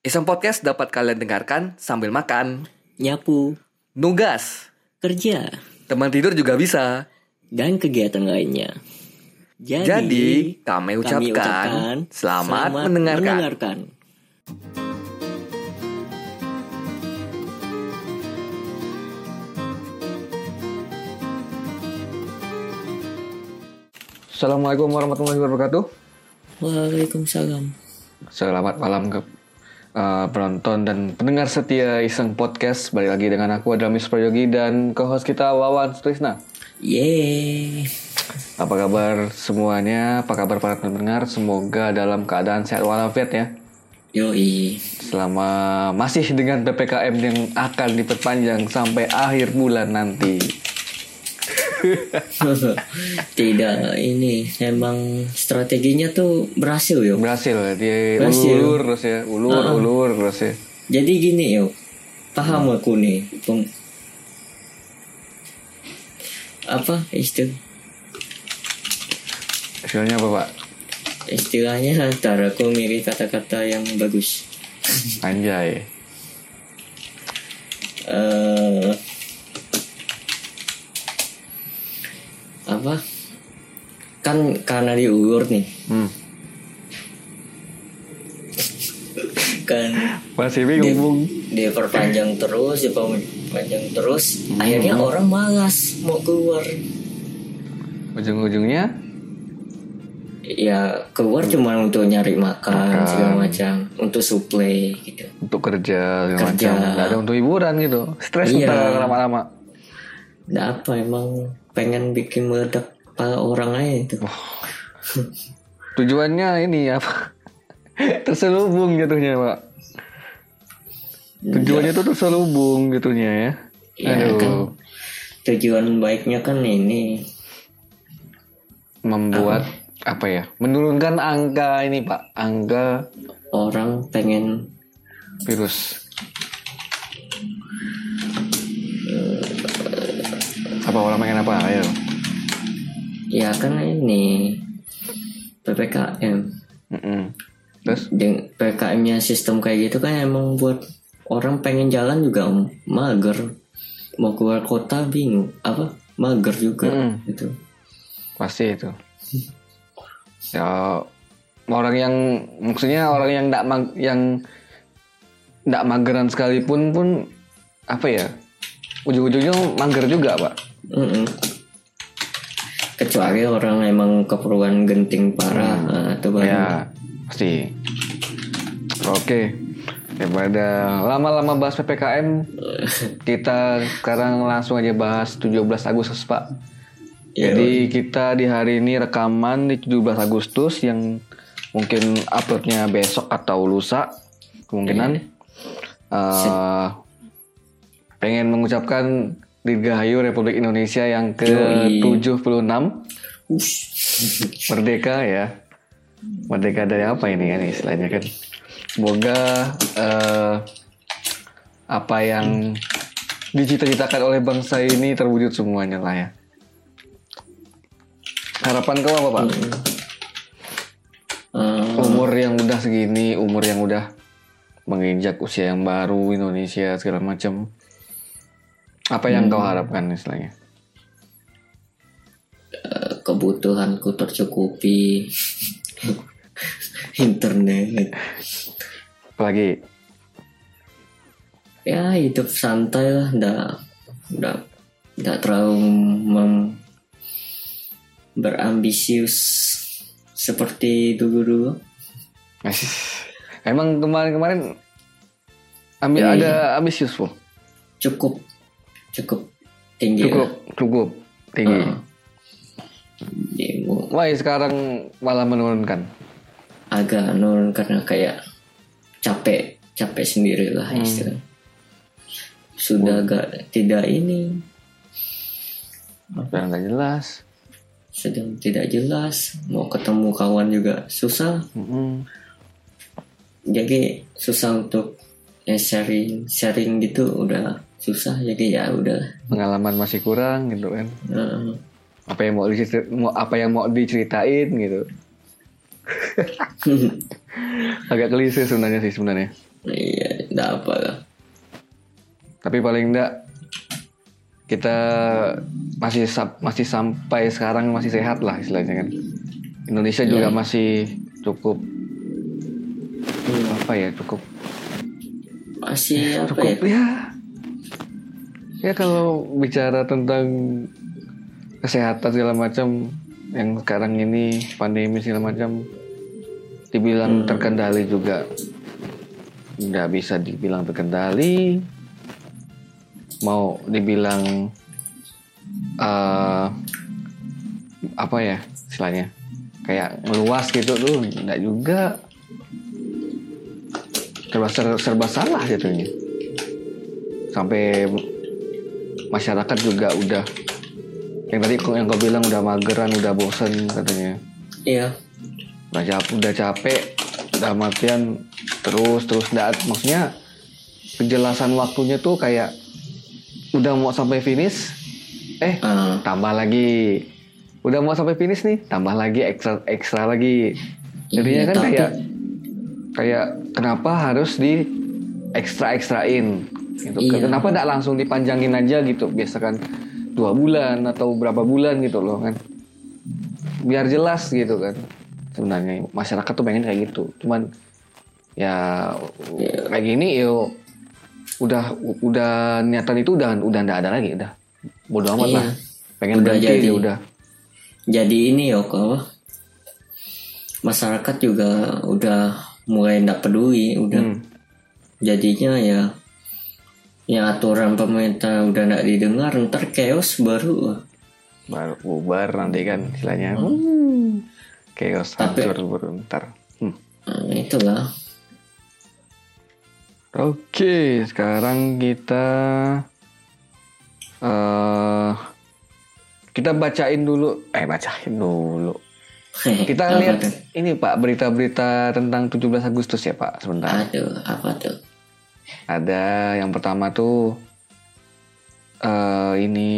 Iseng Podcast dapat kalian dengarkan sambil makan, nyapu, nugas, kerja, teman tidur juga bisa. dan kegiatan lainnya. Jadi, Jadi, kami ucapkan selamat mendengarkan. mendengarkan. Assalamualaikum warahmatullahi wabarakatuh. Waalaikumsalam. Selamat malam ke uh, penonton dan pendengar setia Iseng Podcast. Balik lagi dengan aku Adamis Prayogi dan co-host kita Wawan Trisna. Yeay. Apa kabar semuanya? Apa kabar para pendengar? Semoga dalam keadaan sehat walafiat ya. Yoi. Selama masih dengan PPKM yang akan diperpanjang sampai akhir bulan nanti. Tidak, ini emang strateginya tuh berhasil yo. Berhasil ya, dia Berhasil. ulur terus ya, ulur, ulur terus ya. Jadi gini yo, paham aku nih, peng... apa istilah Istilahnya apa pak? istilahnya ntar aku milih kata-kata yang bagus. Anjay. eh apa? Kan karena diulur nih, Hmm. kan Masih bingung, Bung. diperpanjang terus, diperpanjang terus, akhirnya orang malas mau keluar. Ujung-ujungnya Ya keluar cuma untuk nyari makan, segala macam, untuk suplai gitu. untuk kerja segala Kerja. macam. Nggak ada untuk hiburan gitu. Stres Iya. lama-lama. Nggak apa emang pengen bikin meledak para orang aja itu. Tujuannya ini apa? terselubung jatuhnya pak. Tujuannya tuh terselubung jatuhnya ya. Ya Aduh. kan tujuan baiknya kan ini Membuat apa ya? Menurunkan angka ini pak. Angka orang pengen virus. Apa orang pengen apa? Ayo. ya kan ini ppkm. Mm-mm. Terus? Dengan ppkm-nya sistem kayak gitu kan emang buat orang pengen jalan juga mager. Mau keluar kota bingung apa mager juga Mm-mm. gitu. Pasti itu. Ya orang yang maksudnya orang yang tidak yang tidak mageran sekalipun pun apa ya ujung-ujungnya mager juga pak. Mm-mm. Kecuali orang emang keperluan genting parah eh, atau baru. Ya pasti. Oke daripada lama-lama bahas ppkm kita sekarang langsung aja bahas 17 Agustus pak. Ya, Jadi kita di hari ini rekaman di 17 Agustus yang mungkin uploadnya besok atau lusa kemungkinan. Eh, pengen mengucapkan Dirgahayu Republik Indonesia yang ke-76 Ush. merdeka ya. Merdeka dari apa ini kan istilahnya kan. Semoga eh, apa yang dicita-citakan oleh bangsa ini terwujud semuanya lah ya. Harapan kau apa pak? Eh, Umur yang udah segini, umur yang udah menginjak usia yang baru Indonesia segala macam. Apa yang kau harapkan istilahnya? eh, kebutuhanku tercukupi internet Apalagi ya hidup santai lah ndak ndak ndak terlalu mem- berambisius seperti dulu dulu Masih. Emang kemarin-kemarin ambil Iya. ada ambisius full. cukup cukup tinggi Cukup, cukup tinggi. Demo. Wah, sekarang malah menurunkan. agak nurun karena kayak capek capek sendiri lah istilahnya. Sudah agak tidak ini. Sudah nggak jelas. sedang tidak jelas. Mau ketemu kawan juga susah. Mm-mm. jadi susah untuk eh, sharing sharing gitu udah susah jadi ya udah Pengalaman masih kurang gitu kan. Eh, Apa yang mau diceritain, mau apa yang mau diceritain gitu. Agak klise sebenarnya sih sebenarnya. iya enggak apa lah Tapi paling enggak kita masih masih sampai sekarang masih sehat lah istilahnya kan. Indonesia juga Iya. masih cukup apa ya cukup masih apa ya cukup ya ya kalau bicara tentang kesehatan segala macam yang sekarang ini pandemi segala macam dibilang terkendali juga. Nggak bisa dibilang terkendali. Mau dibilang eh apa ya istilahnya? Kayak meluas gitu tuh nggak juga. Serba, serba salah jatuhnya. Sampai masyarakat juga udah yang tadi yang kau bilang udah mageran udah bosen katanya. Iya. Udah capek udah capek udah matian terus terus. Nggak maksudnya kejelasan waktunya tuh kayak udah mau sampai finish eh Ah, tambah lagi. Udah mau sampai finish nih tambah lagi ekstra ekstra lagi. Jadinya Iya, kan tapi- kayak kayak kenapa harus di ekstra ekstrain gitu. Iya. kenapa nggak langsung dipanjangin aja gitu? Biasa kan dua bulan atau berapa bulan gitu loh kan. Biar jelas gitu kan. Sebenarnya masyarakat tuh pengen kayak gitu. Cuman ya kayak gini yo udah udah niatan itu udah udah nggak ada lagi udah. Bodo amat Iya. lah. Pengen Udah berhenti jadi. ya udah. jadi ini ya apa masyarakat juga udah mulai ndak peduli udah. Hmm. jadinya ya yang aturan pemerintah udah ndak didengar ntar chaos baru baru bubar nanti kan istilahnya hmm. chaos Tapi- hancur beruntar hmm. nah, itulah Oke, sekarang kita eh kita bacain dulu, eh bacain dulu. Kita lihat ini Pak berita-berita tentang 17 Agustus ya Pak sebentar. aduh apa tuh Ada yang pertama tuh eh ini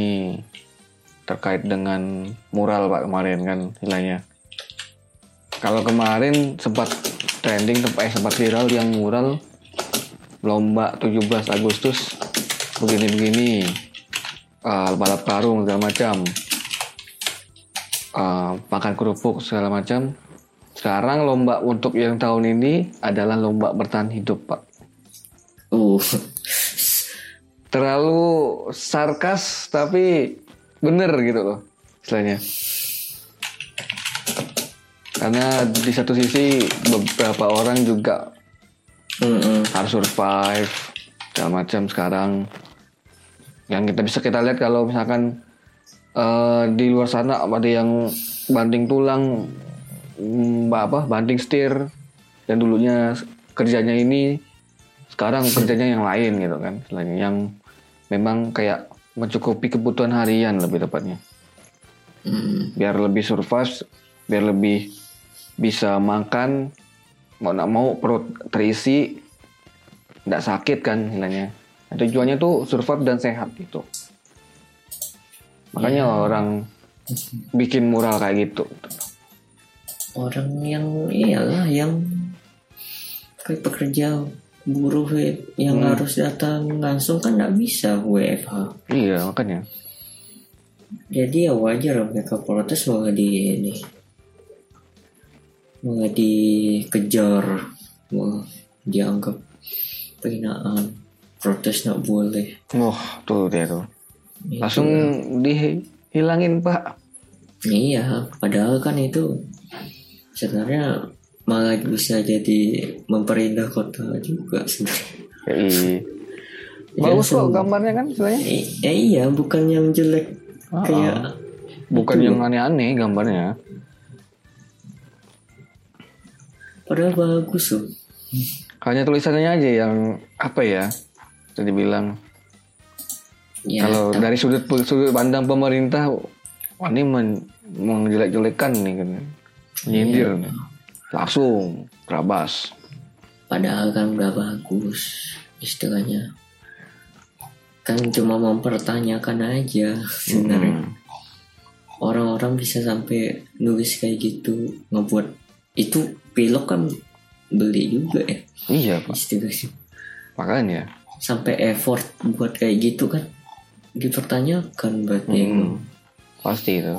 terkait dengan mural Pak kemarin kan istilahnya. Kalau kemarin sempat trending eh sempat viral yang mural lomba 17 Agustus begini-begini. Eh, balap karung segala macam. Eh, makan kerupuk segala macam. Sekarang lomba untuk yang tahun ini adalah lomba bertahan hidup Pak uh. Terlalu sarkas tapi bener gitu loh istilahnya. Karena di satu sisi beberapa orang juga mm-mm. harus survive segala macam sekarang. Yang kita bisa kita lihat kalau misalkan eh, di luar sana ada yang banting tulang mm, apa banting setir dan dulunya kerjanya ini sekarang kerjanya yang lain gitu kan selain yang memang kayak mencukupi kebutuhan harian lebih tepatnya. Mm. biar lebih survive biar lebih bisa makan mau nggak mau perut terisi nggak sakit kan istilahnya. Nah, tujuannya tuh survive dan sehat gitu. Makanya orang bikin mural kayak gitu. Orang yang iyalah yang kayak pekerja buruh yang Hmm. harus datang langsung kan nggak bisa WFH iya makanya. Jadi ya wajar mereka protes malah di ini. Malah dikejar malah dianggap penghinaan protes nggak boleh. Wah tuh dia tuh. Itu. langsung dihilangin pak. Iya padahal kan itu sebenarnya malah bisa jadi memperindah kota juga sebenarnya. Ya, bagus kok gambarnya kan istilahnya. I- eh, iya bukan yang jelek. Ah, kayak bukan itu. yang aneh-aneh gambarnya. Padahal bagus loh. Hanya tulisannya aja yang apa ya bisa dibilang. Ya kalau tapi- dari sudut sudut pandang pemerintah wah ini men, menjelek-jelekan nih kan. Nyindir Iya. nih. Langsung terabas padahal kan udah bagus istilahnya kan cuma mempertanyakan aja sebenarnya Hmm. orang-orang bisa sampai nulis kayak gitu ngebuat itu pilot kan beli juga ya Iya pak. istilahnya Makanya. sampai effort buat kayak gitu kan dipertanyakan berarti Hmm, pasti itu.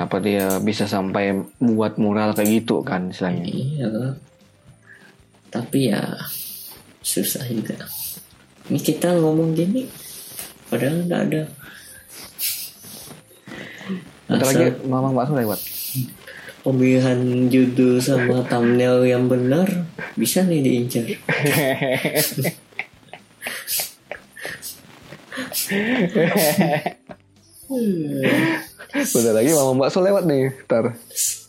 Kenapa dia bisa sampai buat mural kayak gitu kan istilahnya? iya tapi ya susah juga ini kita ngomong gini padahal nggak ada Bentar lagi mama bakso lewat. pemilihan judul sama thumbnail yang benar bisa nih diincar Bentar lagi mama bakso lewat nih. Ntar.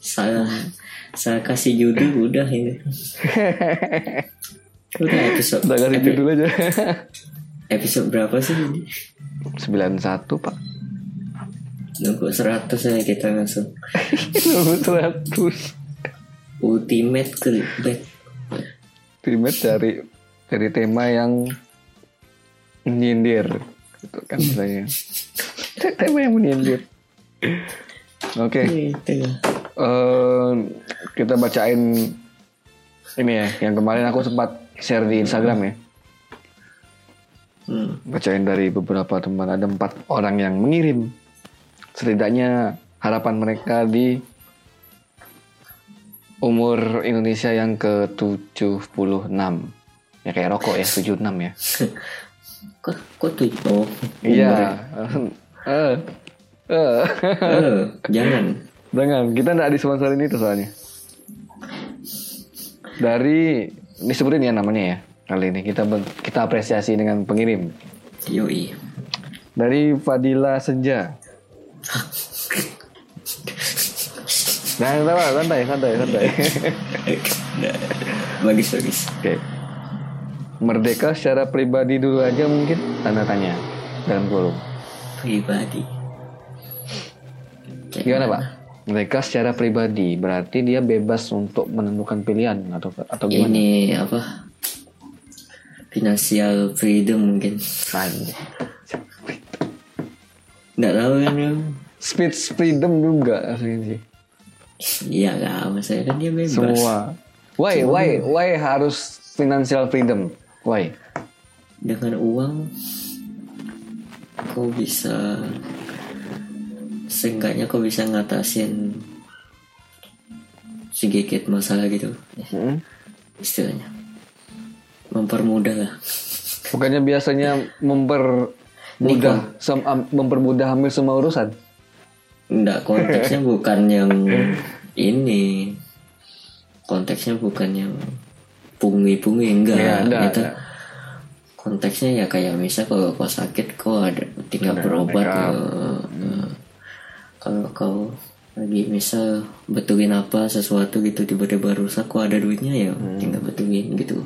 saya saya kasih judul udah ini udah episode Udah kasih judul aja. episode berapa sih ini 91 pak. nunggu 100 ya kita langsung 100. ultimate clickbait Primet dari dari tema yang menyindir gitu kan saya tema yang menyindir oke. Itu ya eh, kita bacain ini ya yang kemarin aku sempat share di Instagram ya. Hmm. bacain dari beberapa teman ada empat orang yang mengirim setidaknya harapan mereka di umur Indonesia yang ke 76 ya kayak rokok ya 76 ya. Kok kok tuh oh iya eh. Eh. Eh, jangan. Jangan. Kita nggak disponsorin itu soalnya. Dari disebutin ya namanya ya kali ini. Kita kita apresiasi dengan pengirim. Yoi. Dari Fadila Senja. Nah, santai, santai, santai, santai. Bagus bagus. Oke. Merdeka secara pribadi dulu aja mungkin tanda tanya. Dalam kurung. Pribadi Kayak Gimana pak? Merdeka secara pribadi berarti dia bebas untuk menentukan pilihan atau atau gimana? ini apa financial freedom mungkin nggak tahu kan ya Speech freedom juga aslinya sih. iya lah saya kan dia bebas Semua. Why, why, why harus financial freedom? Why? dengan uang kau bisa seenggaknya kau bisa ngatasin sedikit masalah gitu Hmm? istilahnya mempermudah lah Bukannya biasanya mempermudah sem- mempermudah hamil semua urusan? Enggak konteksnya bukan yang ini konteksnya bukan yang pungi-pungi enggak Ya, enggak, Itu enggak. Konteksnya ya kayak misal kalau kau sakit kau ada tinggal berobat backup. eh, eh. kalau kau lagi misal betulin apa sesuatu gitu tiba-tiba rusak kau ada duitnya ya Hmm. tinggal betulin gitu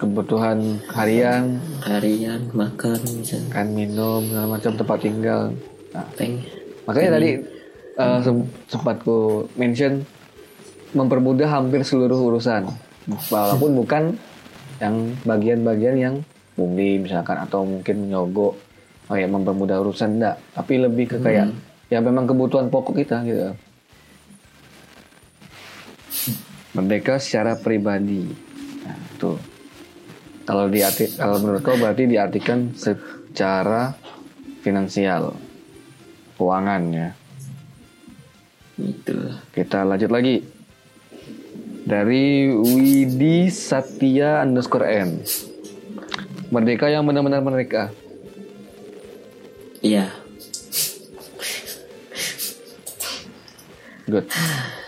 Kebutuhan harian, harian makan misal kan minum, segala macam tempat tinggal. Nah, peng makanya tadi uh, sem- sempat ku mention mempermudah hampir seluruh urusan, walaupun bukan yang bagian-bagian yang pungli misalkan atau mungkin menyogok kayak mempermudah urusan enggak, tapi lebih ke kayak ya memang kebutuhan pokok kita gitu. Merdeka secara pribadi. Nah, tuh. Kalau diarti kalau menurut kau berarti diartikan secara finansial, keuangan ya. itu Kita lanjut lagi. Dari Widi Satya underscore N. Merdeka yang benar-benar merdeka. iya Good.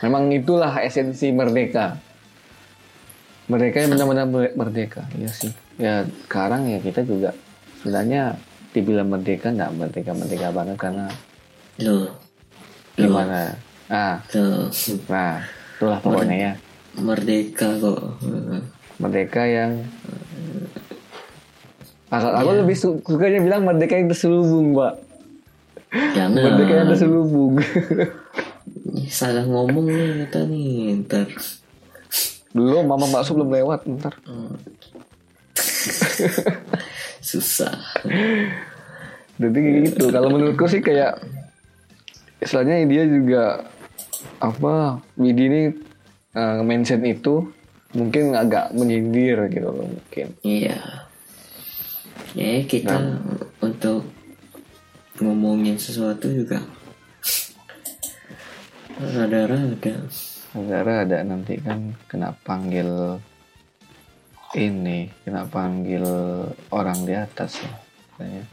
Memang itulah esensi merdeka. Merdeka yang benar-benar mer- merdeka. Iya sih. Ya sekarang ya kita juga sebenarnya dibilang merdeka nggak merdeka-merdeka banget karena lo gimana? Ah, lo nah itulah pokoknya ya. Merdeka kok Merdeka yang Aku, aku lebih su- sukanya bilang merdeka yang terselubung, Pak. jangan Merdeka yang terselubung. salah ngomong nih kita nih ntar Belum, Mama bakso belum lewat, ntar. susah Jadi gitu. Kalau menurutku sih kayak istilahnya dia juga apa Widi ini uh, mention itu mungkin agak menyindir gitu loh mungkin. Iya. Ya kita untuk ngomongin sesuatu juga rada-rada. Rada-rada nanti kan kena panggil ini, kena panggil orang di atas ya. katanya.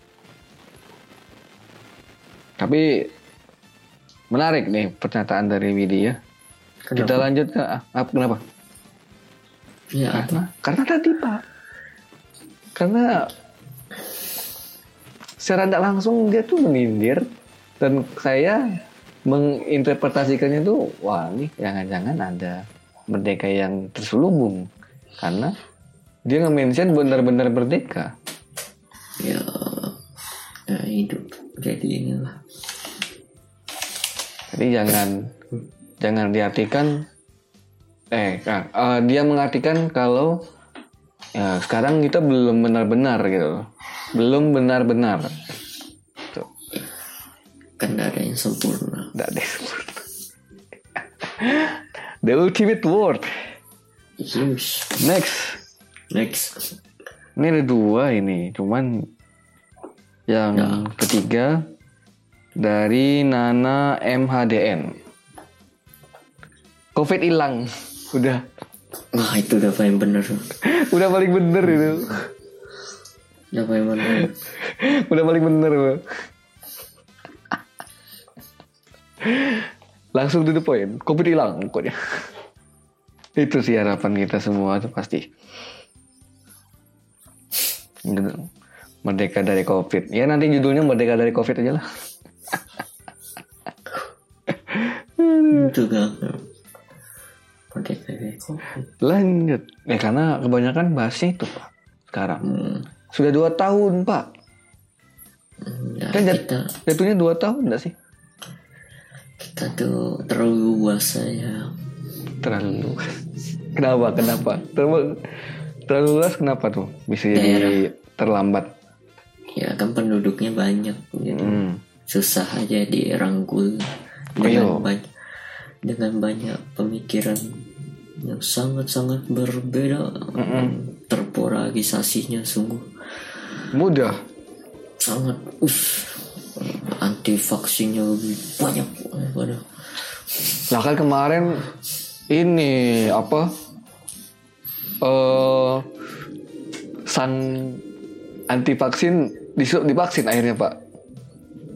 Tapi menarik nih pernyataan dari Widi ya. Kita lanjut ke ah, apa kenapa? Ya apa? Karena, karena tadi Pak. Karena secara tidak langsung dia tuh menyindir dan saya menginterpretasikannya tuh wah ini jangan-jangan ada merdeka yang terselubung karena dia nge-mention benar-benar merdeka. Ya, ya hidup jadi inilah. Jadi jangan jangan diartikan eh eh, dia mengartikan kalau ya sekarang kita belum benar-benar gitu. Belum benar-benar. Kan ada yang sempurna. nggak ada yang sempurna. The ultimate word. Yes. Next. Next. Ini ada dua ini, cuman yang Ya. ketiga dari Nana MHDN. Covid hilang, udah, Wah itu udah paling bener. udah paling bener itu, Udah paling bener. udah paling bener. Bang. Langsung to the point, Covid hilang pokoknya. Itu sih harapan kita semua tuh pasti. Merdeka dari Covid. Ya nanti judulnya Merdeka dari Covid aja lah. itu gak. Lanjut. Ya karena kebanyakan bahasnya itu Pak. Sekarang. Hmm. Sudah dua tahun Pak. Ya, Kan jat- kita jatuhnya dua tahun enggak sih? kita tuh terlalu luas ya. Terlalu luas. Kenapa? Kenapa? Terlalu, terlalu luas kenapa tuh? Bisa jadi terlambat. Ya kan penduduknya banyak. Jadi Hmm. susah aja dirangkul dengan banyak dengan banyak pemikiran yang sangat-sangat berbeda terpolarisasinya sungguh Mudah. sangat us anti vaksinnya lebih banyak daripada Lah kan kemarin ini apa? Eh sang anti vaksin disuruh divaksin akhirnya Pak.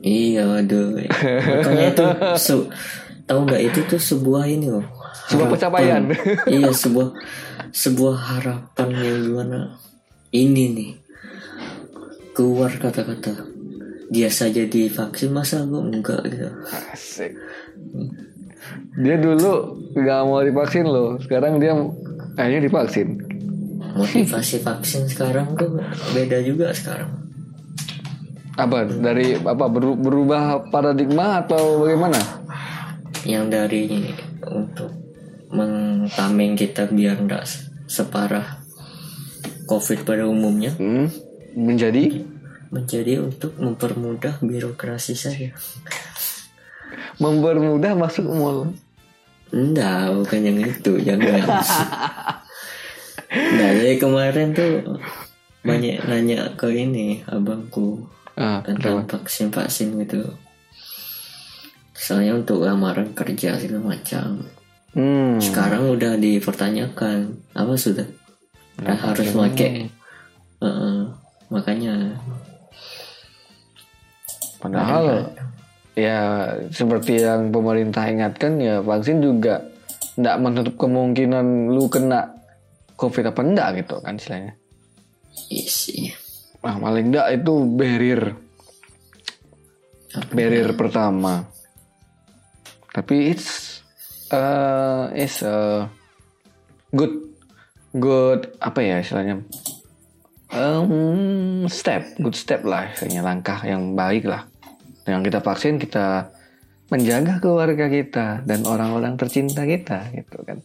iya aduh makanya itu tahu nggak itu tuh sebuah ini loh Sebuah pencapaian. iya sebuah sebuah harapan yang gimana ini nih keluar kata-kata dia saja divaksin masa gue enggak gitu Asik. Dia dulu nggak mau divaksin loh. Sekarang dia akhirnya divaksin. motivasi vaksin sekarang tuh beda juga sekarang Apa dari apa beru- berubah paradigma atau bagaimana? yang dari untuk mentameng kita biar enggak separah covid pada umumnya. Hmm, menjadi? Menjadi untuk mempermudah birokrasi saja mempermudah masuk mall. enggak bukan yang itu jangan nah jadi kemarin tuh banyak nanya ke ini abangku Ah, tentang kenapa? vaksin vaksin gitu. Soalnya untuk lamaran kerja segala macam Hmm. sekarang udah dipertanyakan apa sudah? Udah harus pakai Heeh, makanya. Padahal ya seperti yang pemerintah ingatkan ya vaksin juga tidak menutup kemungkinan lu kena covid apa enggak gitu kan istilahnya. isi Nah, paling enggak itu barrier. Barrier pertama. Tapi it's uh, it's uh, good. Good apa ya istilahnya? Um, step. Good step lah istilahnya langkah yang baik lah. Dengan kita vaksin kita menjaga keluarga kita dan orang-orang tercinta kita gitu kan.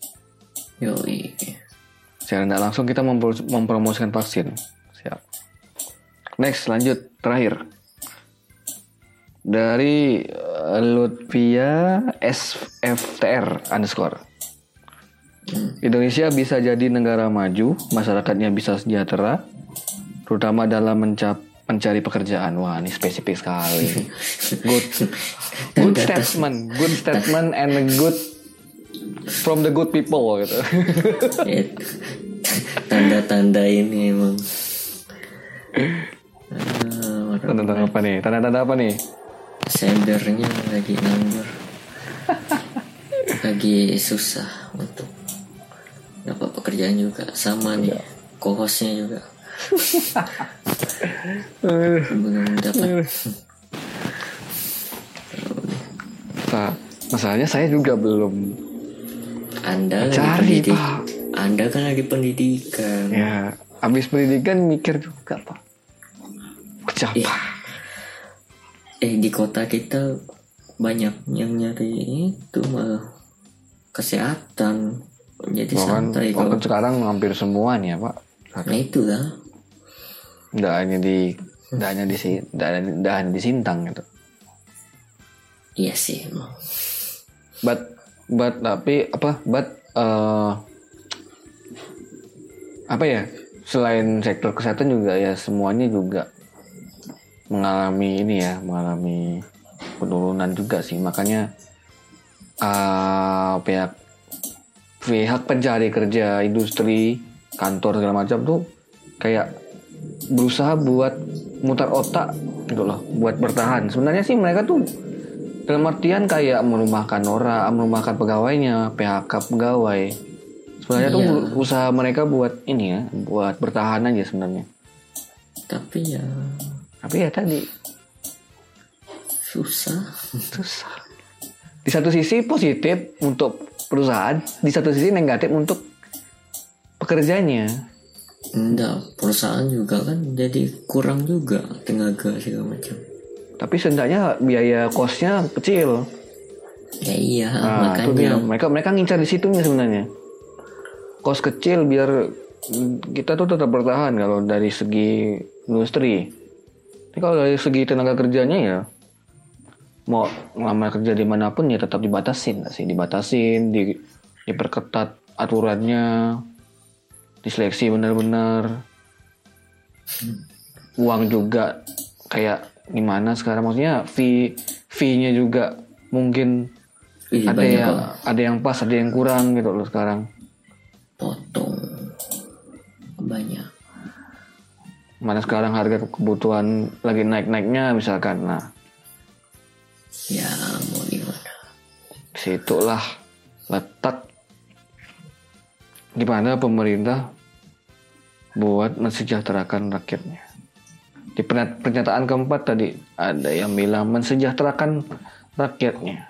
Yoi. Secara tidak langsung kita mempro- mempromosikan vaksin. Siap. Next lanjut. Terakhir dari Lutfia SFTR underscore. Indonesia bisa jadi negara maju, masyarakatnya bisa sejahtera, terutama dalam mencap mencari pekerjaan. Wah, ini spesifik sekali. Good, good statement, good statement and a good from the good people gitu. Tanda-tanda ini emang. Tanda-tanda apa nih? Tanda-tanda apa nih? Sendernya lagi nganggur. lagi susah untuk dapat pekerjaan juga sama nih co-hostnya juga belum dapat Nah, masalahnya saya juga belum anda cari, pendidik Pak. anda kan lagi pendidikan Ya, habis pendidikan mikir juga, Pak. Kerja Iya. Eh di kota kita banyak yang nyari itu malah kesehatan jadi Bahkan, santai kalau sekarang hampir semua nih ya, Pak. nah itu lah Nggak hanya di nggak hanya di si- nggak hanya, di Sintang gitu. iya sih emang But but tapi apa? But eh, apa ya? Selain sektor kesehatan juga ya semuanya juga mengalami ini ya, mengalami penurunan juga sih. Makanya eh, pihak pihak pencari kerja, industri, kantor segala macam tuh kayak berusaha buat mutar otak gitu loh, buat bertahan. Sebenarnya sih mereka tuh dalam artian kayak merumahkan orang, merumahkan pegawainya, PHK pegawai. Sebenarnya tuh Iya. usaha mereka buat ini ya, buat bertahan aja sebenarnya. tapi ya Tapi ya tadi susah susah. Di satu sisi positif untuk perusahaan, di satu sisi negatif untuk pekerjanya. enggak perusahaan juga kan jadi kurang juga tenaga segala macam Tapi seenggaknya biaya kosnya kecil. ya iya Nah, dia. makanya Mereka mereka ngincar di situnya sebenarnya. Kos kecil biar kita tuh tetap bertahan kalau dari segi industri. Tapi kalau dari segi tenaga kerjanya ya mau ngelamar kerja di mana pun ya tetap dibatasin sih? Dibatasin di diperketat aturannya diseleksi benar-benar. Uang juga kayak gimana sekarang? Maksudnya fee fee-nya juga mungkin Ih, ada yang kok. ada yang pas ada yang kurang gitu loh sekarang. Potong. Banyak mana sekarang harga kebutuhan lagi naik naiknya misalkan. Nah ya mau gimana? situlah letak gimana pemerintah buat mensejahterakan rakyatnya. Di pernya- pernyataan keempat tadi ada yang bilang mensejahterakan rakyatnya.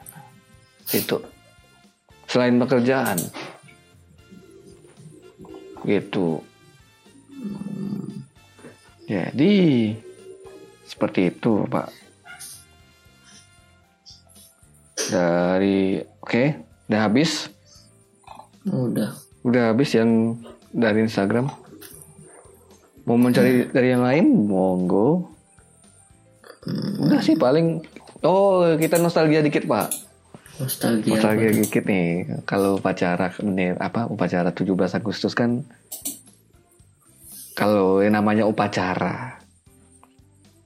Itu selain pekerjaan. Gitu jadi seperti itu pak. Dari oke udah habis? Udah. Udah habis yang dari Instagram? Mau mencari dari yang lain? Monggo. Udah sih paling oh kita nostalgia dikit pak. Nostalgia nostalgia dikit nih. Kalau upacara bener apa upacara 17 Agustus kan kalau yang namanya upacara.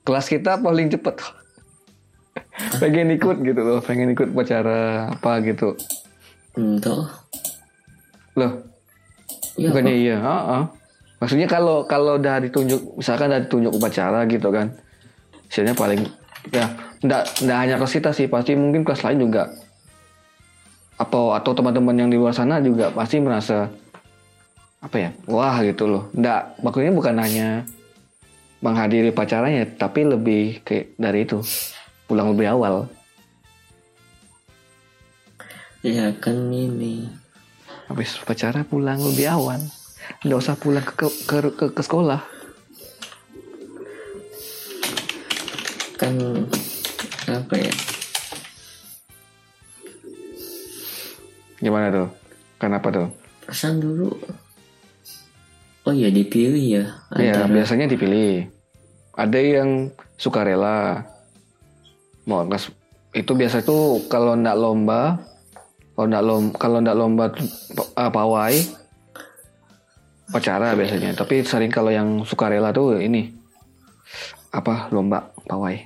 Kelas kita paling cepet. Pengen ikut gitu loh pengen ikut upacara apa gitu. Untuk loh ya Bukannya iya, heeh. Maksudnya kalau kalau udah ditunjuk, misalkan udah ditunjuk upacara gitu kan, hasilnya paling ya enggak enggak hanya kelas kita sih, pasti mungkin kelas lain juga. Apa atau teman-teman yang di luar sana juga pasti merasa apa ya, wah gitu loh. Enggak, maksudnya bukan hanya menghadiri upacaranya, tapi lebih kayak dari itu pulang lebih awal. ya kan ini Habis upacara pulang lebih awal. Nggak usah pulang ke ke, ke, ke, ke sekolah. kan apa ya Gimana tuh? Kenapa tuh? perasaan dulu oh ya dipilih ya Ya, biasanya dipilih. Ada yang sukarela. Mau itu biasa tuh kalau ndak lomba kalau ndak lomba kalau ndak lomba uh, pawai pacara biasanya tapi sering kalau yang sukarela tuh ini apa lomba pawai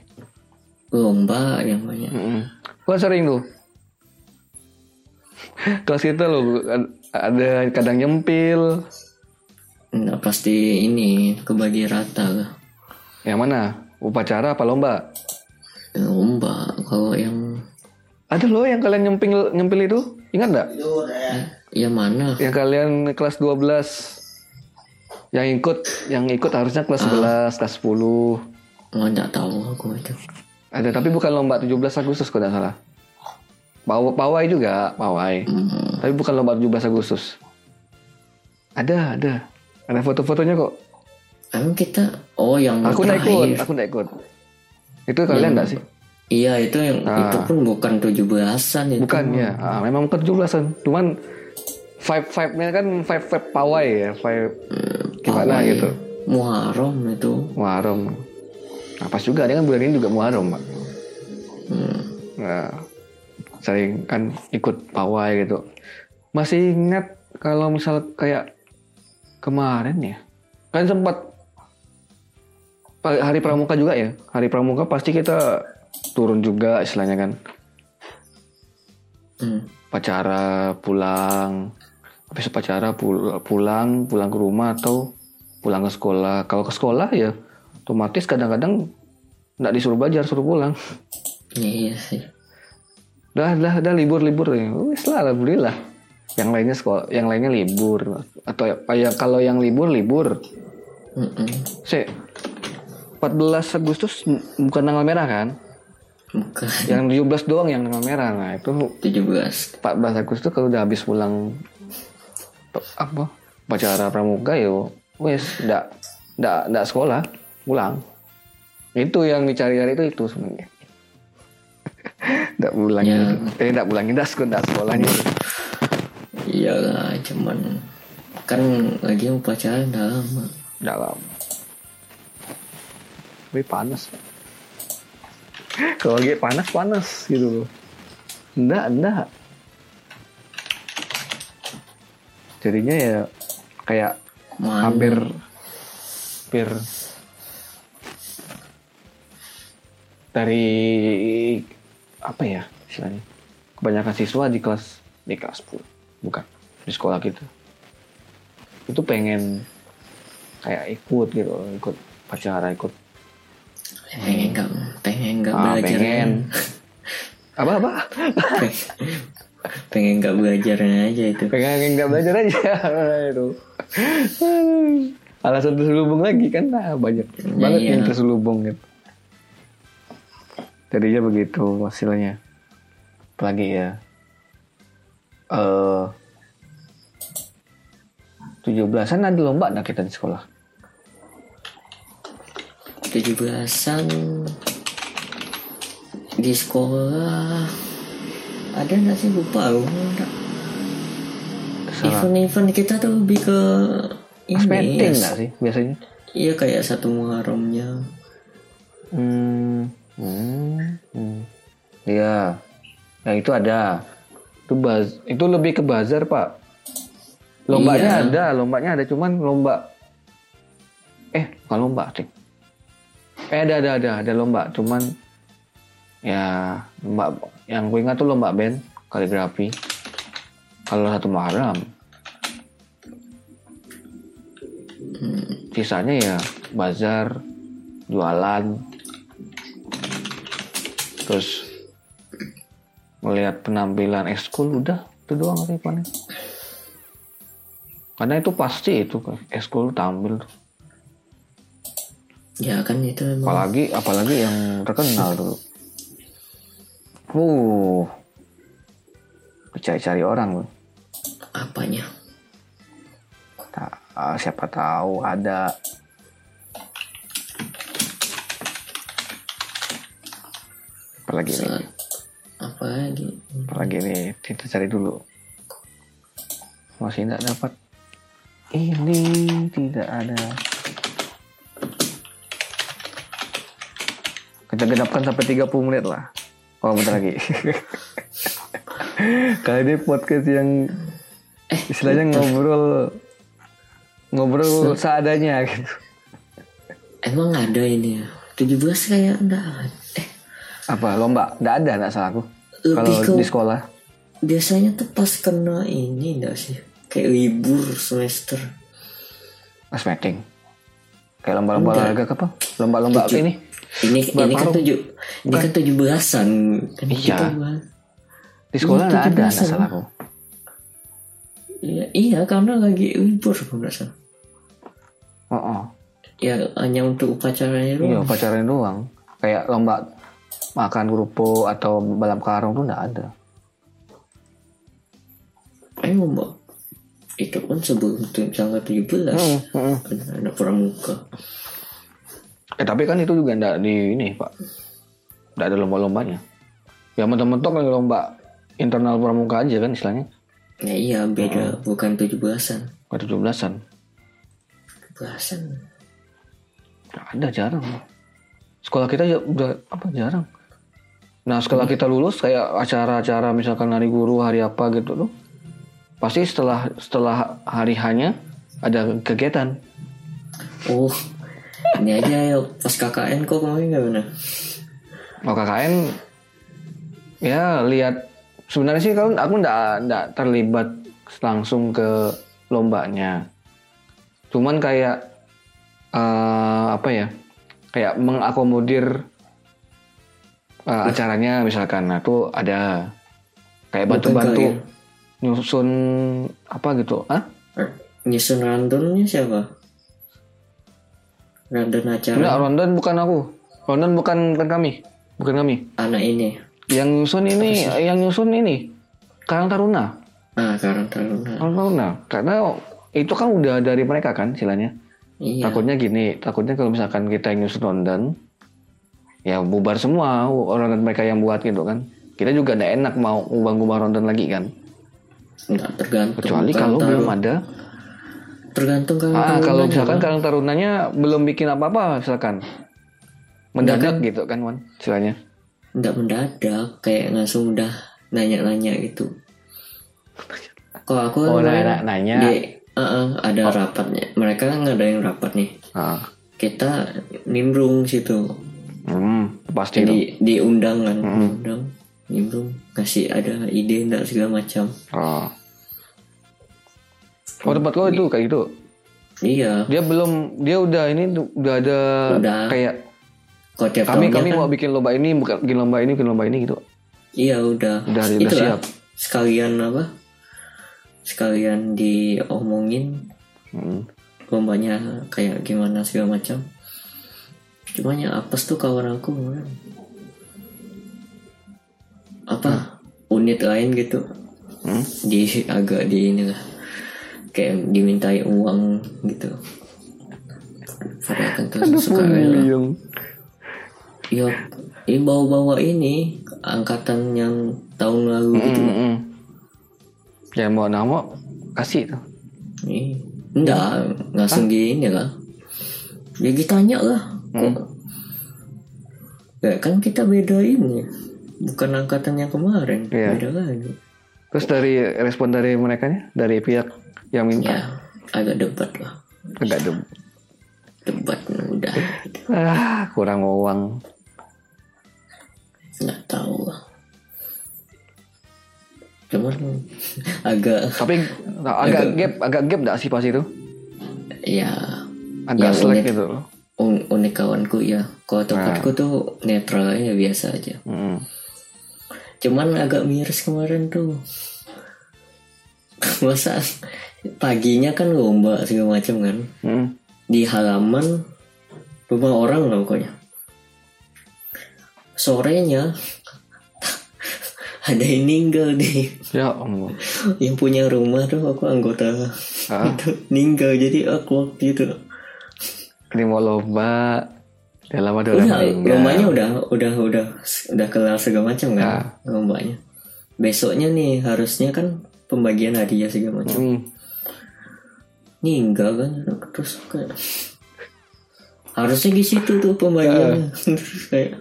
lomba yang banyak Mm-mm. gua sering tuh kelas kita loh ada kadang nyempil Nah, pasti ini kebagi rata. Lah yang mana? Upacara apa lomba? Lomba kalau yang ada loh yang kalian nyempil nyempil itu? Ingat nggak? Yang mana? Yang kalian kelas 12 yang ikut yang ikut harusnya kelas 11 kelas 10 oh nggak tahu aku itu. Ada tapi bukan lomba 17 Agustus kalau nggak salah. Paw- pawai juga pawai. Hmm, tapi bukan lomba 17 Agustus. Ada ada ada foto-fotonya kok emang kita oh yang aku nggak ikut terakhir. aku nggak ikut itu kalian nggak sih iya itu yang Ah. itu pun bukan tujuh belasan itu bukan ya ah, memang bukan 17an cuman vibe vibe nya kan vibe vibe pawai ya vibe gimana Pawai. gitu Muharram itu Muharram nah, pas juga dia kan bulan ini juga Muharram Pak. Hmm. Nah, sering kan ikut pawai gitu. Masih ingat kalau misal kayak kemarin ya, kan sempat pa- hari pramuka juga ya. Hari pramuka pasti kita turun juga istilahnya kan. Hmm. Pacara pulang, habis pacara pul- pulang, pulang ke rumah atau pulang ke sekolah. Kalau ke sekolah ya otomatis kadang-kadang nggak disuruh belajar, suruh pulang. Ya, iya sih Dah, dah, dah libur-libur ya. Wis lah, alhamdulillah. Yang lainnya sekolah, yang lainnya libur atau ya, ya kalau yang libur libur. Mm-mm. Se 14 Agustus bukan tanggal merah kan? bukan Yang 17 doang yang tanggal merah. Nah, itu 17 14 Agustus kalau udah habis pulang apa? Pacara pramuka yo wes ndak ndak ndak sekolah, pulang. Itu yang dicari-cari itu itu sebenarnya. Ndak pulangnya. Ya. Eh, ndak pulangnya, ndak sekolah, ndak sekolahnya. Iyalah cuman kan lagi upacara udah lama. Dalam tapi panas. Kalau lagi panas panas gitu loh. Enggak enggak. Jadinya ya kayak Mana? hampir hampir dari apa ya istilahnya? Kebanyakan siswa di kelas di kelas 10 bukan di sekolah kita. Itu pengen kayak ikut gitu ikut pacara ikut. Pengen nggak pengen nggak ah, belajar pengen. Apa apa? Pengen nggak belajar aja itu. Pengen nggak belajar aja. Itu. Alasan terselubung lagi kan? Nah, banyak banget iya. yang terselubung gitu. Jadinya begitu hasilnya. Apalagi ya eh 17-an ada lomba nah kita di sekolah 17-an di sekolah ada nggak sih lupa. Salah. event-event kita tuh lebih ke ini ya, nggak sih biasanya iya kayak satu muharramnya Hmm, hmm, hmm. Iya, ya itu ada. Itu baz, itu lebih ke bazar pak. Lombanya Iya. ada, lombanya ada, cuman lomba. Eh, bukan lomba sih. Eh ada ada ada ada lomba, cuman ya lomba yang gue ingat tuh lomba band kaligrafi. Kalau satu Muharram. Sisanya ya bazar, jualan, terus melihat penampilan ekskul udah itu doang paling. Karena itu pasti itu ekskul tampil ya kan itu emang apalagi apalagi yang terkenal tuh. Uh dicari-cari orang tuh apanya? Ah, siapa tahu ada. Apalagi nih saat apa lagi. Apalagi nih kita cari dulu. Masih tidak dapat. Ini tidak ada. Kita genapkan sampai 30 menit lah. Oh bentar lagi. Kali ini podcast yang Eh, istilahnya ngobrol ngobrol seadanya gitu. emang ada ini ya? 17 kayak enggak. Eh. Apa lomba? Nggak ada nggak salah aku. Kalau ke- di sekolah. biasanya tuh pas kena ini enggak sih kayak libur semester Pas meeting. Kayak lomba-lomba olahraga apa? Lomba-lomba ini? ini ini kan tujuh ini kan tujuh belasan kan Iya. Di sekolah Iya, nggak ada nggak 17-an. salah aku. iya iya karena lagi libur nggak salah Oh, oh. ya hanya untuk upacaranya Iya, doang pacaran doang. Kayak lomba makan kerupuk atau balap karung tuh nggak ada. eh mbak itu kan sebelum tuh tanggal 17 Hmm, hmm. ada, ada pramuka Eh tapi kan itu juga nggak di ini pak, nggak ada lomba-lombanya. Ya mentok-mentok kan lomba internal pramuka aja kan istilahnya. ya iya beda bukan 17-an Ke 17-an. 17-an Nggak ada jarang. Sekolah kita ya udah apa jarang. Nah setelah kita lulus kayak acara-acara misalkan hari guru hari apa gitu tuh, pasti setelah setelah hari hanya ada kegiatan. oh ini aja ya pas KKN kok kemarin gak benar Oh KKN ya lihat sebenarnya sih kalau aku ndak ndak terlibat langsung ke lombanya. Cuman kayak eh, apa ya? Kayak mengakomodir eh, acaranya misalkan nah tuh ada kayak bantu-bantu kalian. nyusun apa gitu. Ah? Nyusun randonnya siapa random acara Enggak, London bukan aku. London bukan bukan kami. Bukan kami. anak ini Yang nyusun ini, yang nyusun ini Karang Taruna. ah karang taruna Karang Taruna. Karena itu kan udah dari mereka kan istilahnya. iya Takutnya gini, takutnya kalau misalkan kita yang nyusun London, ya bubar semua orang mereka yang buat gitu kan. Kita juga nggak enak mau ubah-ubah London lagi kan. nggak tergantung Kecuali kalau Taruna. belum ada. tergantung karang Ah, kalau misalkan Bang. Karang Tarunanya belum bikin apa-apa misalkan. Mendadak gitu kan, Wan, istilahnya. nggak mendadak kayak langsung udah nanya-nanya gitu kok aku Oh, kemarin nanya-nanya. di uh, uh, ada rapatnya mereka kan nggak ada yang rapat nih Ah, kita nimbrung situ hmm, pasti jadi diundang kan diundang nimbrung kasih ada ide enggak segala macam Oh. Oh tempat kau itu kayak gitu. iya Dia belum, dia udah ini udah ada Udah. kayak tiap kami kami kan mau bikin lomba ini, bukan bikin lomba ini, bikin lomba ini gitu. iya udah Udah- udah siap. sekalian apa sekalian diomongin Hmm. lombanya kayak gimana segala macam cuma yang apes tuh kawan aku apa? Unit lain gitu. Hmm? di agak di ini lah kayak dimintai uang gitu. Padahal kan tuh suka rela ya ini bawa-bawa ini angkatan yang tahun lalu gitu. Hmm, Jangan bawa nama, kasih tuh. Ih, enggak langsung di ini lah. Ya ditanya lah kok ya kan kita beda ini bukan angkatan yang kemarin Iya. beda lagi Terus dari respon dari mereka nya, dari pihak yang minta, ya agak debat lah agak dem. debat udah Ah, kurang uang. nggak tahu lah cuman agak Tapi nah, agak gap, agak gap gak sih pas itu? ya Agak Ya, slack gitu. un- unik kawanku ya kalau tempatku Nah. tuh netral aja biasa aja Hmm. cuman agak miris kemarin tuh masa paginya kan lomba segala macam kan Hmm. di halaman rumah orang lah pokoknya sorenya ada yang meninggal di Ya Allah. yang punya rumah tuh aku anggota Ah. itu meninggal jadi aku waktu itu Ini mau lomba. Udah lama udah udah lombanya udah udah udah udah kelar segala macam kan Ah. lombanya. Besoknya nih harusnya kan pembagian hadiah segala macam. Hmm. meninggal kan terus kayak harusnya di situ tuh pembagiannya. Terus kayak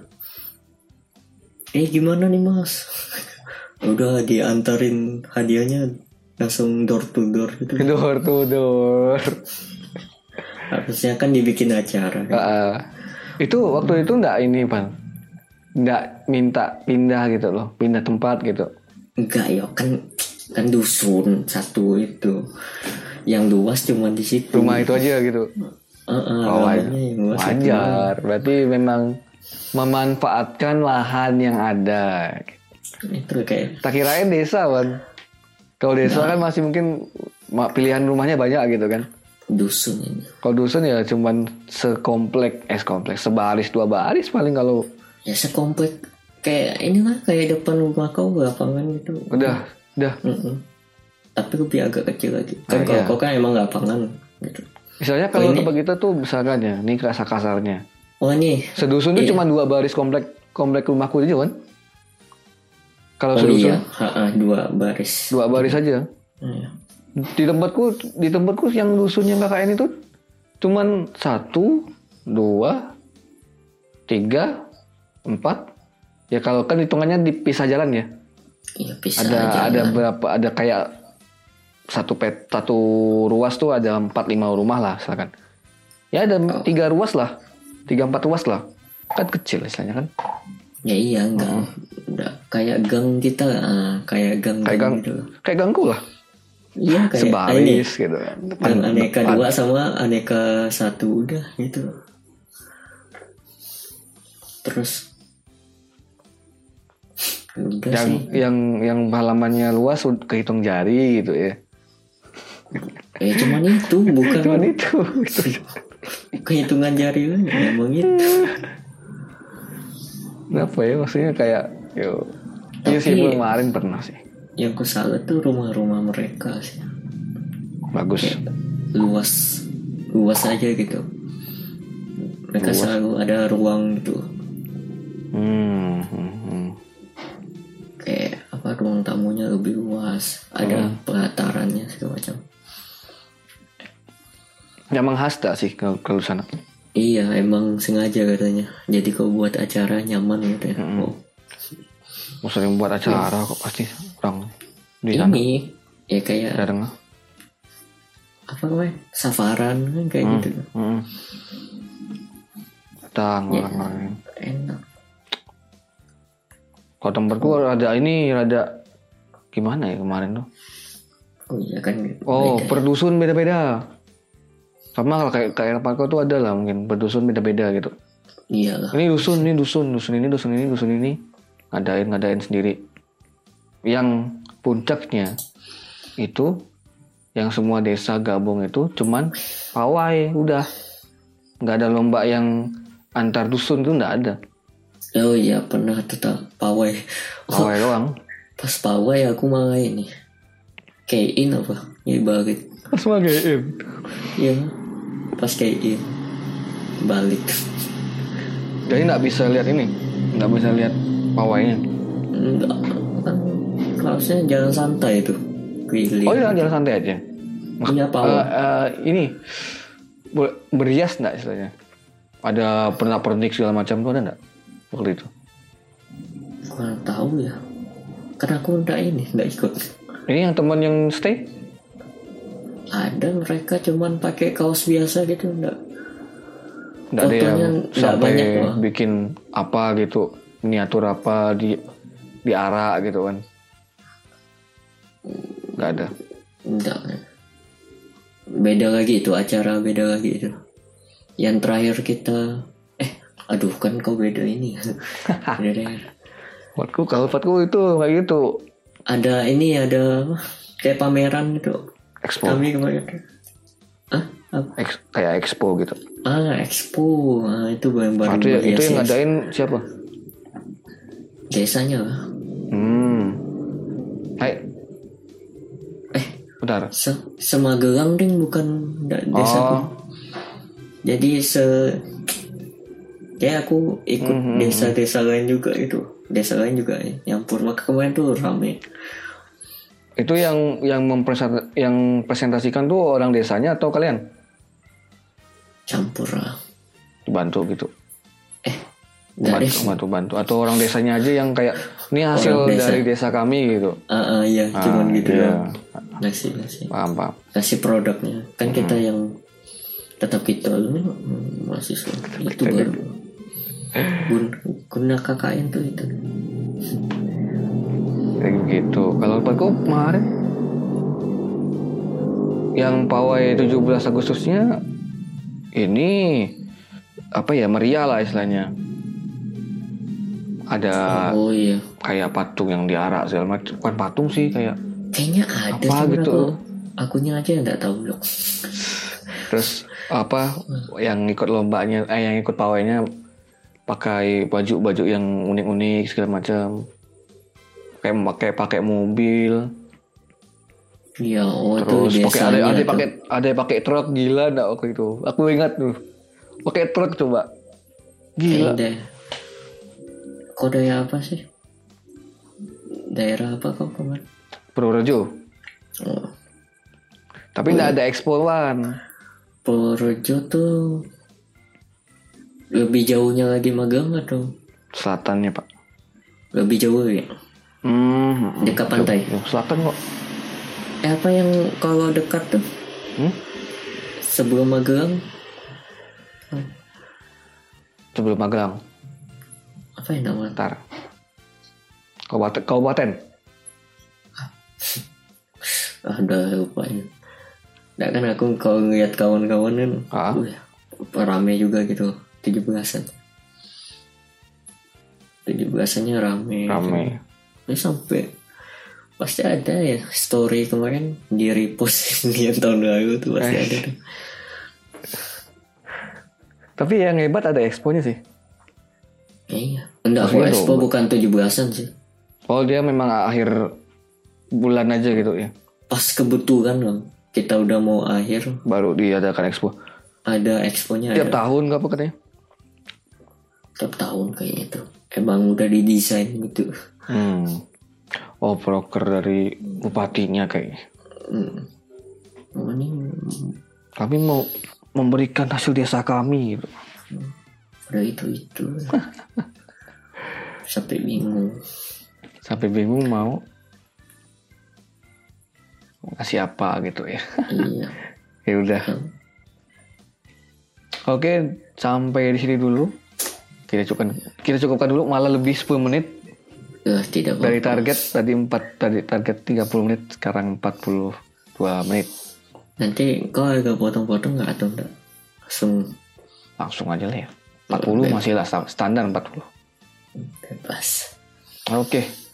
eh gimana nih mas? Udah diantarin hadiahnya langsung door to door gitu. Door to door harusnya kan dibikin acara. Kan? Heeh. itu waktu itu enggak ini pan enggak minta pindah gitu loh pindah tempat gitu. Enggak ya kan kan dusun satu itu. Yang luas cuma di situ. Rumah itu aja gitu? Oh, ramainya yang luas itu. wajar. Berarti memang memanfaatkan lahan yang ada. Itu kayak tak kirain desa kan kalau desa kan masih mungkin pilihan rumahnya banyak gitu kan dusun ini. Kalau dusun ya cuman sekomplek eh sekomplek sebaris dua baris paling kalau ya sekomplek kayak inilah kayak depan rumah kau lapangan gitu. Udah udah. Mm-mm. tapi lebih agak kecil lagi. Kan Ah, kalau iya. kau kan emang lapangan gitu. Misalnya kalau ini- tempat kita tuh misalkan ya ini kasar kasarnya. Oh nih sedusun tuh Iya. cuma dua baris komplek komplek rumahku aja kan kalau oh sedusun? iya. Ha-ha, dua baris. Dua baris aja. Iya. Di tempatku di tempatku yang dusun yang KKN itu cuman satu dua tiga empat. Ya kalau kan hitungannya dipisah jalan ya. Iya bisa ada aja ada berapa ada kayak satu pet satu ruas tuh ada empat lima rumah lah misalkan ya ada Oh. tiga ruas lah tiga empat ruas lah. Kan kecil istilahnya kan. Ya iya enggak. Enggak kayak gang kita kayak gang kayak gang gitu kayak gangku lah iya kayak ini sebaris gitu. Kan depan, aneka depan. dua sama aneka satu udah gitu. Terus udah yang sih. yang yang halamannya luas kehitung jari gitu ya. Eh cuman itu bukan. Cuman itu gitu. kehitungan jari lah emang itu Kenapa ya maksudnya kayak yo. Iya sih Tapi- kemarin pernah sih yang ku salah tuh rumah-rumah mereka sih. Bagus. Luas luas aja gitu. Mereka selalu ada ruang gitu. Hmm, hmm, hmm. kayak apa ruang tamunya lebih luas. Ada pelatarannya segala macam. Emang khas tak sih kalau kalau sana? Iya emang sengaja katanya. Jadi kau buat acara nyaman gitu ya. Oh, mau sering buat acara kok pasti orang di sana ini ya kayak lah. apa namanya safaran kan kayak gitu Hmm. Datang orang-orang enak Kalau tempatku ada ini rada gimana ya kemarin tuh? oh iya kan Oh, beda. per dusun beda-beda. Sama kalau kayak kayak tempatku tuh ada lah mungkin per dusun beda-beda gitu. iyalah Ini dusun, ini dusun, dusun ini, dusun ini, dusun ini ngadain ngadain sendiri. Yang puncaknya itu yang semua desa gabung itu cuman pawai udah. Nggak ada lomba yang antar dusun tuh nggak ada. Oh iya pernah tuh tak pawai. Oh, pawai doang. pas pawai aku malah ini. Kayak apa? Ya balik sebagai ya pas kayak balik jadi nggak bisa lihat ini? Nggak bisa lihat pawainya? Enggak harusnya jalan santai itu. Oh iya jalan santai aja. Iya Eh, pawai eh, ini ber- berhias nggak istilahnya? Ada pernah pernik segala macam tuh ada nggak waktu itu? Kurang tahu ya. Karena aku enggak ini enggak ikut. Ini yang teman yang stay? Ada mereka cuman pakai kaos biasa gitu enggak nggak ada yang nggak sampai banyak bikin apa gitu miniatur apa di di arah gitu kan nggak ada. Enggak beda lagi itu acara beda lagi itu. Yang terakhir kita eh aduh kan kau beda ini. Beda daerah. Kalau buatku itu kayak gitu. Ada ini ada kayak pameran gitu expo. Kami kemarin. Ah? Ex- kayak expo gitu. Ah expo. Ah, itu baru-baru Nah, itu, ya- itu yang ngadain siapa? Desanya hmm. Hai bentar. Se semagelang ding bukan desa Oh. jadi se kayak aku ikut Mhm. desa-desa lain juga itu. Desa lain juga ya, nyampur maka kemarin tuh rame. Itu yang yang mempresent yang presentasikan tuh orang desanya atau kalian? Campur lah dibantu gitu Nggak bantu, bantu bantu. Atau orang desanya aja yang kayak ini hasil Orang desa. dari desa kami gitu Ah, ah, iya, cuman gitu iya. doang. Ngasih, ngasih. paham paham Kasih produknya. Kan kita yang tetap kita ini hmm, mahasiswa itu baru gun, guna KKN tuh itu kayak gitu kalau Pak kemarin yang pawai 17 Agustusnya ini apa ya meriah lah istilahnya ada oh iya kayak patung yang diarak segala macam. Bukan patung sih kayak kayaknya ada Apa gitu? aku. Akunya aja yang nggak tahu loh terus apa yang ikut lombanya eh yang ikut pawainya pakai baju-baju yang unik-unik segala macam. Kayak pakai pakai mobil. Iya, oh terus pakai ada ada pakai ada yang pakai truk gila enggak waktu itu. Aku ingat tuh. Pakai truk coba. Gila. kode apa sih daerah apa kau kemarin Purworejo. Oh, tapi enggak ada ekspoan Purworejo tuh lebih jauhnya lagi magang atau selatannya pak. Lebih jauh ya? Hmm, dekat pantai. Selatan kok. Eh, apa yang kalau dekat tuh? Hmm? sebelum magang sebelum Magelang. Apa yang namanya? Ntar kabupaten kabupaten udah lupanya Nggak kan aku kalau ngeliat kawan-kawan kan Ah. wih, rame juga gitu tujuh belasan tujuh belasannya rame rame Ini sampai pasti ada ya story kemarin di repost yang tahun lalu tuh pasti Eh. ada tuh. tapi yang hebat ada exponya sih Iya. Enggak, aku expo bukan tujuh belasan sih. Oh dia memang akhir bulan aja gitu ya Pas kebetulan loh, kita udah mau akhir, baru diadakan expo ada exponya tiap ada tahun nggak apa katanya tiap tahun kayaknya tuh. Emang udah didesain gitu. hmm. oh broker dari bupatinya kayaknya Hmm. Ini kami mau memberikan hasil desa kami gitu. udah itu itu. Sampai bingung. Sampai bingung mau ngasih apa gitu ya. Iya. ya udah. Oke sampai di sini dulu. Kita cukupkan kita cukupkan dulu malah lebih 10 menit. Eh, tidak dari target tadi 4 tadi target 30 menit sekarang 42 menit. Nanti kau agak potong-potong nggak atau enggak? Langsung. Langsung aja lah ya. 40 masih lah sta- standar 40 bebas. oke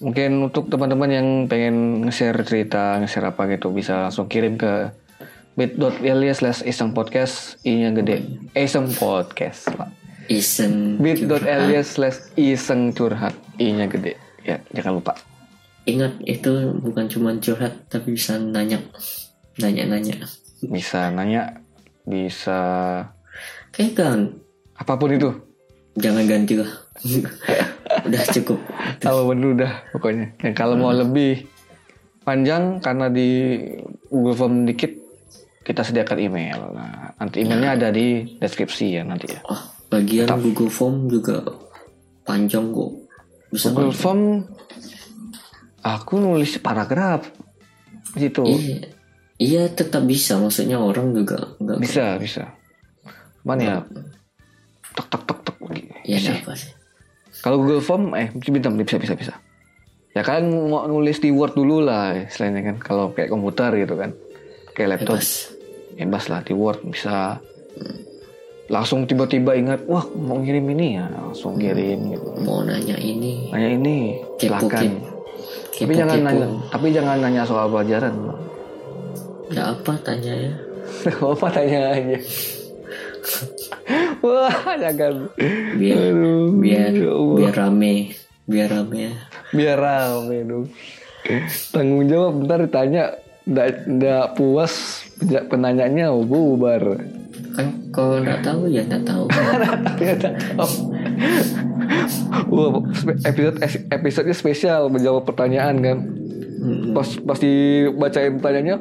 mungkin untuk teman-teman yang pengen nge-share cerita nge-share apa gitu bisa langsung kirim ke bit.ly slash iseng podcast i nya gede iseng podcast Pak. Iseng. bit.ly slash iseng curhat i nya gede ya jangan lupa Ingat itu bukan cuma curhat tapi bisa nanya, nanya-nanya. bisa nanya bisa Kayak kan, apa pun itu jangan ganti lah. Udah cukup. kalau bener udah pokoknya. Yang kalau mau lebih panjang karena di Google Form dikit kita sediakan email. Nah nanti emailnya ada di deskripsi ya nanti ya. Oh, bagian Google Form juga panjang kok. Bisa Google panjang. Form aku nulis paragraf. Gitu. Iya, iya tetap bisa. Maksudnya orang juga nggak bisa bisa. Cuman ya tek tek tek tek Ya apa sih. Kalau Google Form eh bentar bisa bisa bisa. Ya kan mau nulis di Word dulu lah istilahnya kan. Kalau kayak komputer gitu kan. Kayak laptop. Bebas. bebas lah di Word bisa. Langsung tiba-tiba ingat wah mau ngirim ini ya. Langsung kirim gitu. Mau nanya ini. nanya ini Kepo silakan. Kepo. tapi jangan Kepo-kepo. nanya tapi jangan nanya soal pelajaran Ya apa tanya ya? apa tanya aja wah jangan Biar Aduh, biar ya Allah. biar rame, biar rame ya. biar rame dong tanggung jawab ntar ditanya ndak puas penanyanya oh, bubar Kan kalau nggak tahu ya nggak tahu. ternyata oh. Wah, spe- episode episodenya spesial menjawab pertanyaan kan pas pas dibacain pertanyaannya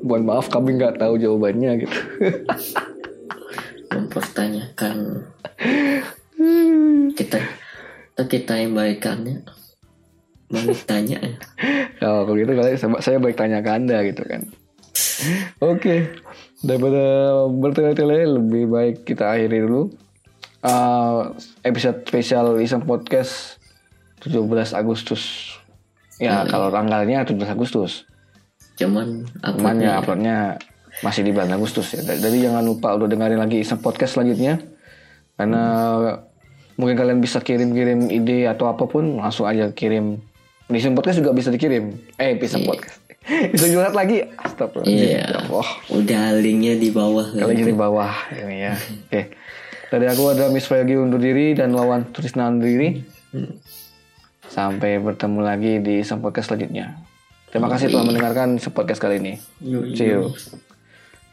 mohon maaf kami nggak tahu jawabannya gitu Mempertanyakan kita kita, kita yang baikannya balik tanya ya. Oh, kalau gitu kali saya, baik tanya ke anda gitu kan. Oke, daripada bertele-tele lebih baik kita akhiri dulu uh, episode spesial Iseng Podcast 17 Agustus. Ya kalau tanggalnya 17 Agustus. cuman Cuman ya uploadnya uploadnya masih di bulan Agustus ya. Jadi jangan lupa udah dengerin lagi Iseng Podcast selanjutnya. Karena mungkin kalian bisa kirim-kirim ide atau apa pun langsung aja kirim. Di Iseng Podcast juga bisa dikirim. Eh, Iseng Podcast. Itu jualan lagi. Astagfirullahaladzim. Iya. Ya Allah. udah linknya di bawah Kalian di bawah ini ya. Oke. Dari aku ada Miss Fagi undur diri dan lawan Trisna undur diri. Sampai bertemu lagi di Iseng Podcast selanjutnya. Terima kasih telah mendengarkan Podcast kali ini. See you.